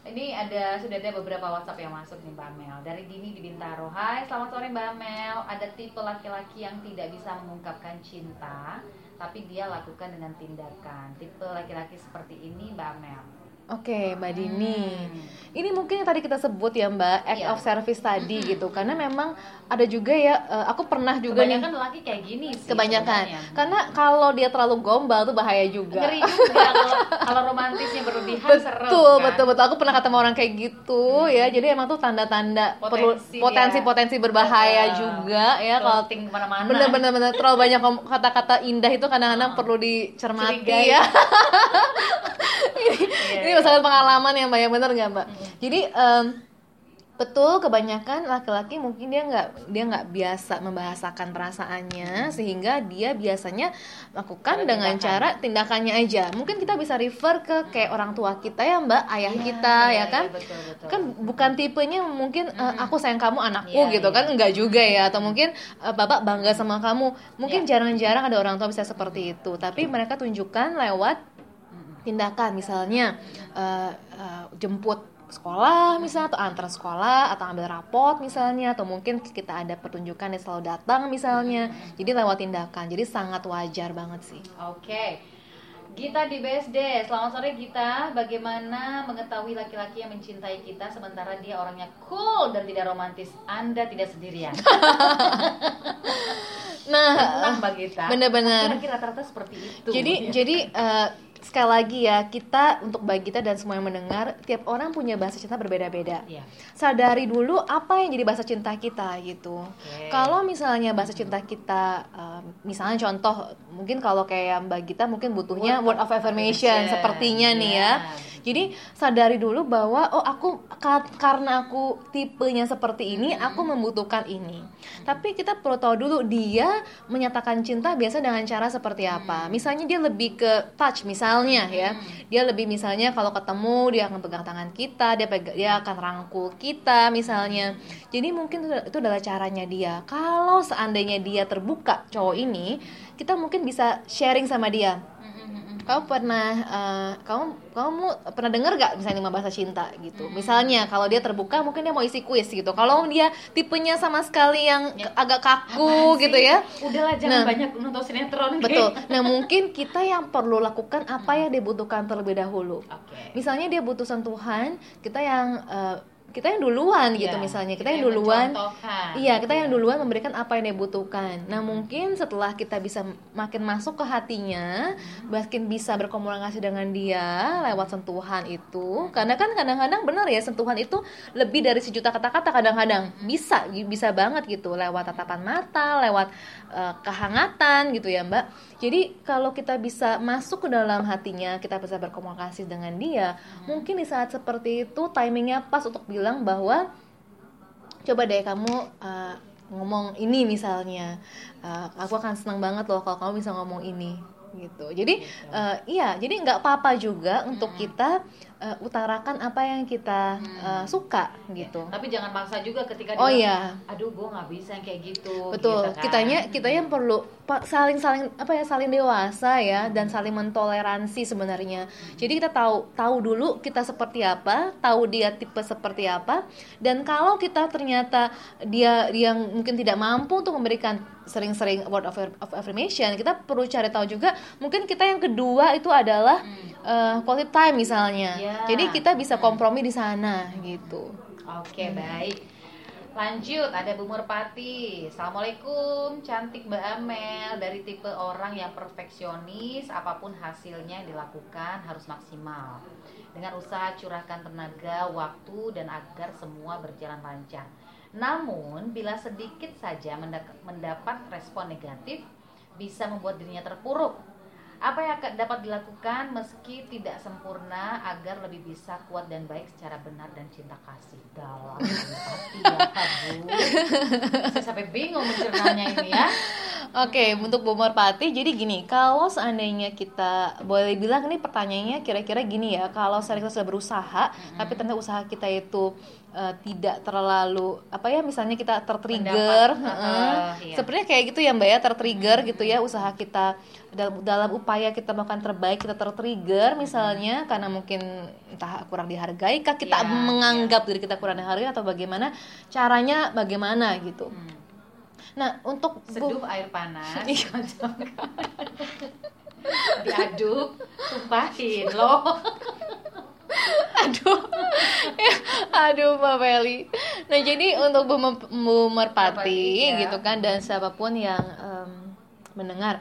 Ini ada sudah ada beberapa WhatsApp yang masuk nih Mbak Mel. Dari Dini di Bintaro. Hai, selamat sore Mbak Mel. Ada tipe laki-laki yang tidak bisa mengungkapkan cinta, tapi dia lakukan dengan tindakan. Tipe laki-laki seperti ini Mbak Mel. Oke, Mbak Dini. Hmm. Ini mungkin yang tadi kita sebut ya, Mbak, act Iya. of service tadi gitu. Karena memang ada juga ya, eh, aku pernah juga nih Kebanyakan lelaki kayak gini sih. kebanyakan. sebenarnya. Karena kalau dia terlalu gombal tuh bahaya juga. ngeri juga kalau kalau romantisnya berlebihan serem. Betul, kan? betul, betul. Aku pernah ketemu orang kayak gitu ya. Jadi emang tuh tanda-tanda perlu Potensi potensi-potensi berbahaya Betul. juga ya kalau Floating ke mana-mana. bener-bener bener terlalu banyak kata-kata indah itu kadang-kadang perlu dicermati Curigai. ya. Ini iya. masalah pengalaman yang banyak bener nggak mbak? Jadi em, betul kebanyakan laki-laki mungkin dia nggak dia nggak biasa membahasakan perasaannya sehingga dia biasanya lakukan Cara dengan tindakan. cara tindakannya aja. Mungkin kita bisa refer ke kayak orang tua kita ya mbak, ayah Iya, kita iya, ya kan? iya, betul, betul. Kan bukan tipenya mungkin eh, aku sayang kamu anakku Iya, gitu iya. kan enggak juga ya atau mungkin eh, bapak bangga sama kamu. Mungkin Iya. jarang-jarang ada orang tua bisa seperti itu, tapi mereka tunjukkan lewat tindakan misalnya eh, eh, jemput sekolah misalnya atau antar sekolah atau ambil rapot misalnya atau mungkin kita ada pertunjukan yang selalu datang misalnya jadi lewat tindakan jadi sangat wajar banget sih Oke. Gita di BSD, selamat sore Gita. Bagaimana mengetahui laki-laki yang mencintai kita sementara dia orangnya cool dan tidak romantis? Anda tidak sendirian. nah Mbak Gita. Laki-laki rata-rata seperti itu. Jadi jadi eh, sekali lagi ya kita untuk bagi kita dan semua yang mendengar tiap orang punya bahasa cinta berbeda-beda. Iya. Sadari dulu apa yang jadi bahasa cinta kita gitu. Oke. Kalau misalnya bahasa cinta kita eh, misalnya contoh mungkin kalau kayak Mbak Gita mungkin butuhnya word of affirmation sepertinya nih ya. Jadi sadari dulu bahwa oh aku ka- karena aku tipenya seperti ini, aku membutuhkan ini. Tapi kita perlu tahu dulu dia menyatakan cinta biasa dengan cara seperti apa. Misalnya dia lebih ke touch misalnya ya. Dia lebih misalnya kalau ketemu dia akan pegang tangan kita, dia pega- dia akan rangkul kita misalnya. Jadi mungkin itu adalah caranya dia. Kalau seandainya dia terbuka cowok ini, kita mungkin bisa sharing sama dia kamu pernah eh, kamu kamu pernah dengar gak misalnya lima bahasa cinta gitu misalnya kalau dia terbuka mungkin dia mau isi kuis gitu kalau dia tipenya sama sekali yang Ya. agak kaku Apaan gitu sih? ya Udahlah jangan Nah. banyak nonton sinetron. betul nah mungkin kita yang perlu lakukan apa yang dibutuhkan terlebih dahulu Oke. misalnya dia butuh sentuhan kita yang eh, kita yang duluan gitu Iya, misalnya kita, yang duluan Iya, kita yang ya. duluan memberikan apa yang dia butuhkan. Nah, mungkin setelah kita bisa makin masuk ke hatinya, makin bisa berkomunikasi dengan dia lewat sentuhan itu. Karena kan kadang-kadang benar ya, sentuhan itu lebih dari sejuta kata-kata kadang-kadang. Bisa, bisa banget gitu lewat tatapan mata, lewat eh, kehangatan gitu ya, Mbak. Jadi, kalau kita bisa masuk ke dalam hatinya, kita bisa berkomunikasi dengan dia, mungkin di saat seperti itu timingnya pas untuk bilang bahwa coba deh kamu uh, ngomong ini misalnya. Uh, aku akan senang banget loh kalau kamu bisa ngomong ini. Gitu. Jadi uh, iya jadi nggak apa-apa juga untuk kita uh, utarakan apa yang kita uh, suka gitu Tapi jangan maksa juga ketika Oh, iya. aduh gue nggak bisa yang kayak gitu. betul gitu kan. kitanya kita yang perlu saling saling apa ya saling dewasa ya dan saling mentoleransi sebenarnya jadi kita tahu tahu dulu kita seperti apa tahu dia tipe seperti apa dan kalau kita ternyata dia dia mungkin tidak mampu untuk memberikan sering-sering word of, of affirmation kita perlu cari tahu juga mungkin kita yang kedua itu adalah eh, quality time misalnya Ya. Jadi kita bisa kompromi di sana gitu Oke baik. Lanjut ada Bu Merpati. Assalamualaikum, cantik Mbak Amel. Dari tipe orang yang perfeksionis, apa pun hasilnya yang dilakukan harus maksimal. Dengan usaha curahkan tenaga, waktu dan agar semua berjalan lancar. Namun bila sedikit saja mendapat respon negatif, bisa membuat dirinya terpuruk. Apa yang dapat dilakukan meski tidak sempurna agar lebih bisa kuat dan baik secara benar dan cinta kasih dalam hati ya Bu. Saya sampai bingung mencernanya ini ya. Oke, untuk Bu Merpati, jadi gini, kalau seandainya kita boleh bilang ini pertanyaannya kira-kira gini ya, kalau seandainya kita sudah berusaha, tapi ternyata usaha kita itu eh, tidak terlalu apa ya, misalnya kita tertrigger, heeh. eh, iya. sepertinya kayak gitu ya Mbak ya, tertrigger gitu ya, usaha kita dalam, dalam upaya kita melakukan terbaik kita tertrigger misalnya karena mungkin entah kurang dihargai, kah kita Iya, menganggap diri kita kurang dihargai atau bagaimana, caranya bagaimana gitu. Nah, untuk Bu- Seduh air panas. Iya. Diaduk, tumpahin loh. aduh aduh Mbak Feli nah jadi untuk Bu, Bu Merpati Merpati, ya. gitu kan dan siapa pun yang em, mendengar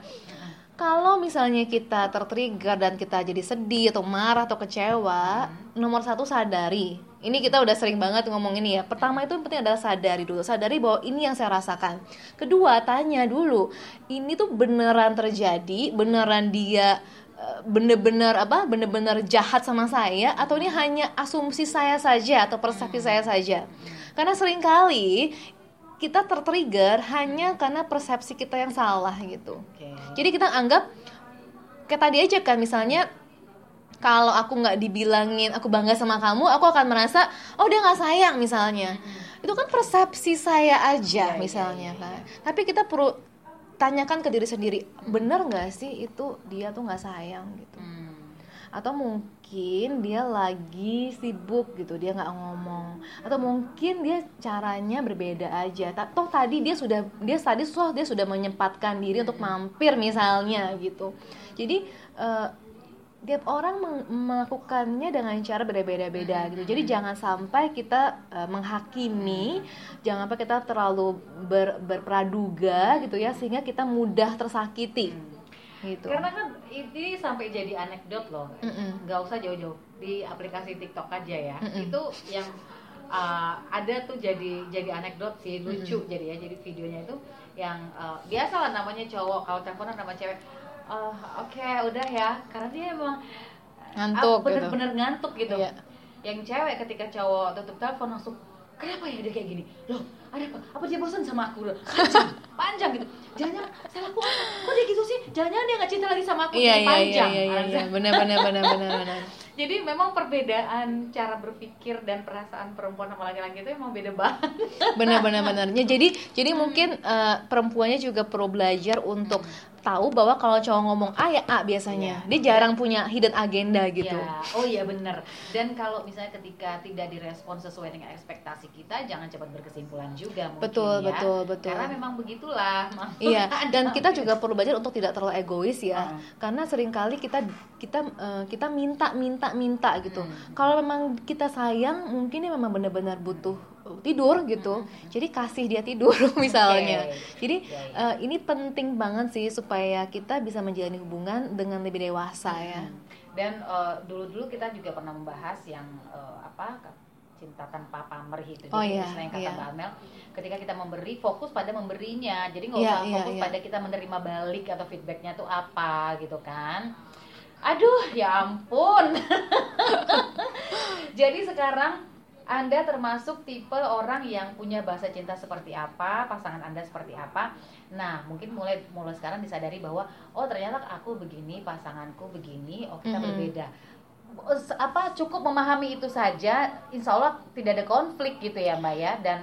kalau misalnya kita tertrigger dan kita jadi sedih atau marah atau kecewa nomor satu sadari. Ini kita udah sering banget ngomong ini ya. Pertama itu yang penting adalah sadari dulu. Sadari bahwa ini yang saya rasakan. Kedua tanya dulu ini tuh beneran terjadi? Beneran dia eh, bener-bener apa? Bener-bener jahat sama saya? Atau ini hanya asumsi saya saja atau persepsi saya saja? Karena sering kali kita tertrigger hanya karena persepsi kita yang salah gitu. Oke. jadi kita anggap kayak tadi aja kan misalnya kalau aku nggak dibilangin aku bangga sama kamu aku akan merasa oh dia nggak sayang misalnya. Itu kan persepsi saya aja Iya, misalnya kan. tapi kita perlu tanyakan ke diri sendiri bener nggak sih itu dia tuh nggak sayang gitu. Hmm. Atau mungkin dia lagi sibuk gitu dia nggak ngomong. Atau mungkin dia caranya berbeda aja. Toh tadi dia sudah dia tadi toh dia sudah menyempatkan diri untuk mampir misalnya gitu. Jadi eh, tiap orang melakukannya dengan cara berbeda-beda gitu. Jadi jangan sampai kita eh, menghakimi, jangan sampai kita terlalu ber- berpraduga gitu ya sehingga kita mudah tersakiti. Gitu. Karena kan ini sampai jadi anekdot loh. Mm-mm. nggak usah jauh-jauh di aplikasi TikTok aja ya. Mm-mm. Itu yang uh, ada tuh jadi jadi anekdot sih lucu jadi ya. Jadi videonya itu yang uh, biasa lah namanya cowok kalau teleponan sama cewek. "Eh, Oke udah ya karena dia emang Ngantuk ah, bener-bener ngantuk gitu. Iya. Yang cewek ketika cowok tutup telepon langsung kenapa ya dia kayak gini? Loh ada apa? Apa dia bosan sama aku? Panjang, panjang gitu. Jangan salahku apa? Kok dia gitu sih? Jangan-jangan dia nggak cinta lagi sama aku? Iya iya iya panjang. iya iya, iya. benar benar benar benar benar. Jadi memang perbedaan cara berpikir dan perasaan perempuan sama laki-laki itu emang beda banget. benar benar benarnya jadi jadi mungkin eh, perempuannya juga perlu belajar untuk tahu bahwa kalau cowok ngomong A ya A biasanya dia jarang punya hidden agenda gitu Ya, oh iya bener. Dan kalau misalnya ketika tidak direspon sesuai dengan ekspektasi kita, jangan cepat berkesimpulan juga mungkin Betul, ya. betul, betul. Karena memang begitulah. Iya, dan kita juga perlu belajar untuk tidak terlalu egois ya, Hmm. karena sering kali kita kita eh, kita minta minta minta gitu. Hmm. Kalau memang kita sayang, mungkin dia memang benar-benar butuh tidur gitu, jadi kasih dia tidur misalnya. Hmm. Oke. Jadi Ya, ya. eh, ini penting banget sih supaya kita bisa menjalani hubungan dengan lebih dewasa ya. Dan eh, dulu-dulu kita juga pernah membahas yang eh, apa cinta tanpa pamrih itu Oh Jadi iya, istilahnya kata iya. Mbak Amel ketika kita memberi fokus pada memberinya jadi nggak Iya, usah iya, fokus iya. pada kita menerima balik atau feedbacknya tuh apa gitu kan aduh ya ampun jadi sekarang anda termasuk tipe orang yang punya bahasa cinta seperti apa, pasangan Anda seperti apa. Nah, mungkin mulai mulai sekarang disadari bahwa oh ternyata aku begini, pasanganku begini, oh kita Mhm. berbeda. Apa cukup memahami itu saja, insya Allah tidak ada konflik gitu ya Mbak ya. Dan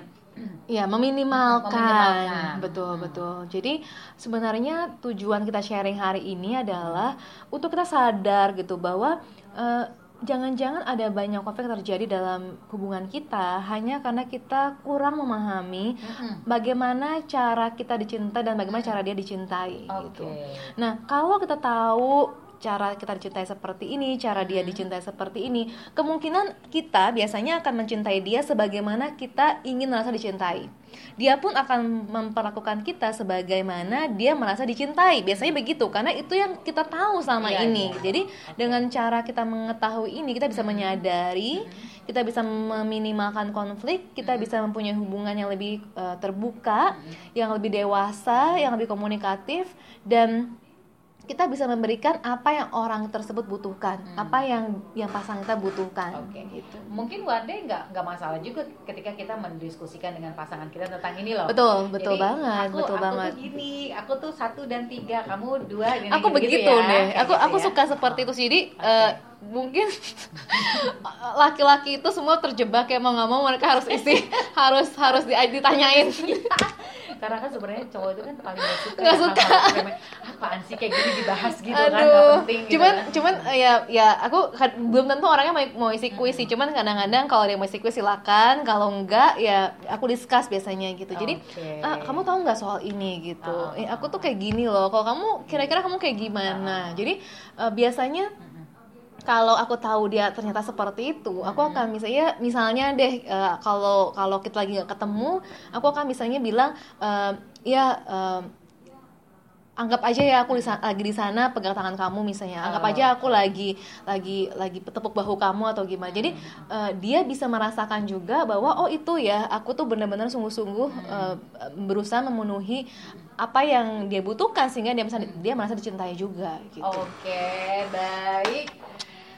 Ya, meminimalkan. Meminimalkan. Betul, Hmm. betul. Jadi sebenarnya tujuan kita sharing hari ini adalah untuk kita sadar gitu bahwa eh, jangan-jangan ada banyak konflik terjadi dalam hubungan kita hanya karena kita kurang memahami bagaimana cara kita dicintai dan bagaimana cara dia dicintai oke. gitu. Nah, kalau kita tahu cara kita dicintai seperti ini, cara dia dicintai seperti ini, kemungkinan kita biasanya akan mencintai dia sebagaimana kita ingin merasa dicintai. Dia pun akan memperlakukan kita sebagaimana dia merasa dicintai. Biasanya begitu, karena itu yang kita tahu sama Iya, ini. iya. Jadi dengan cara kita mengetahui ini, kita bisa menyadari, kita bisa meminimalkan konflik, kita bisa mempunyai hubungan yang lebih eh, terbuka, yang lebih dewasa, yang lebih komunikatif, dan kita bisa memberikan apa yang orang tersebut butuhkan, apa yang yang pasangan kita butuhkan. Oke. gitu. Mungkin one day nggak nggak masalah juga ketika kita mendiskusikan dengan pasangan kita tentang ini loh. Betul, betul Jadi, banget, aku, betul aku banget. tuh gini, aku tuh satu dan tiga, kamu dua. gini, Aku gitu-gitu begitu ya, deh. kayak Aku gitu aku ya. suka seperti itu sih. Jadi eh, mungkin laki-laki itu semua terjebak ya mau nggak mau mereka harus isi harus harus di- ditanyain. Karena kan sebenarnya cowok itu kan paling gak suka. Hal-hal suka. remeh. Apaan sih kayak gini dibahas gitu kan, Aduh, penting. gitu cuman kan. cuman ya ya aku kad- belum tentu orangnya mau, mau isi kuis sih. Cuman kadang-kadang kalau dia mau isi kuis silakan, kalau enggak ya aku discuss biasanya gitu. Jadi Oke. ah, kamu tahu nggak soal ini gitu? Ah, Eh, aku tuh kayak gini loh. Kalau kamu kira-kira kamu kayak gimana? Jadi eh, biasanya kalau aku tahu dia ternyata seperti itu, aku akan misalnya misalnya deh eh, kalau kalau kita lagi nggak ketemu, aku akan misalnya bilang eh, ya eh, anggap aja ya aku di sa- lagi di sana pegang tangan kamu misalnya anggap aja aku lagi lagi lagi tepuk bahu kamu atau gimana. Jadi eh, dia bisa merasakan juga bahwa oh itu ya aku tuh benar-benar sungguh-sungguh eh, berusaha memenuhi apa yang dia butuhkan sehingga dia bisa dia merasa dicintai juga gitu. Oke, baik.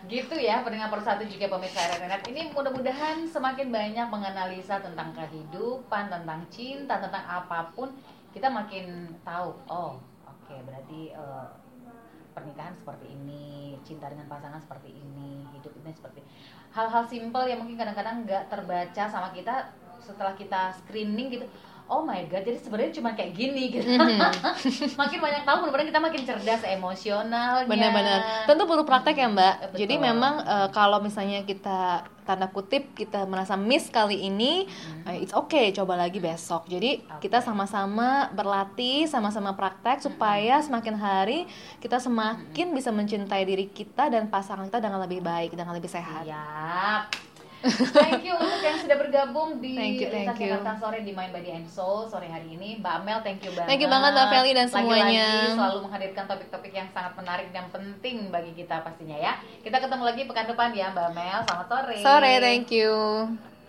Gitu ya pendengar persatu juga pemirsa RNN. Ini mudah-mudahan semakin banyak menganalisa tentang kehidupan, tentang cinta, tentang apa pun, kita makin tahu. Oh, oke, berarti eh, pernikahan seperti ini, cinta dengan pasangan seperti ini, hidup ini seperti hal-hal simpel yang mungkin kadang-kadang nggak terbaca sama kita setelah kita screening gitu oh my god jadi sebenarnya cuma kayak gini gitu Mhm. makin banyak tahu mudah-mudahan kita makin cerdas emosionalnya Benar-benar. Tentu perlu praktek ya, Mbak. Betul. Jadi memang eh, kalau misalnya kita tanda kutip kita merasa miss kali ini, eh, it's okay, coba lagi besok. Jadi Oke. kita sama-sama berlatih, sama-sama praktek supaya semakin hari kita semakin bisa mencintai diri kita dan pasangan kita dengan lebih baik, dengan lebih sehat. Siap. Thank you untuk yang sudah bergabung di Thank you, thank you. Jakarta sore di Mind Body and Soul sore hari ini. Mbak Amel, thank you banget. Thank you banget, Mbak Feli dan Lagi-lagi semuanya. selalu menghadirkan topik-topik yang sangat menarik dan penting bagi kita pastinya ya. Kita ketemu lagi pekan depan ya Mbak Amel. Selamat sore. Sore, thank you.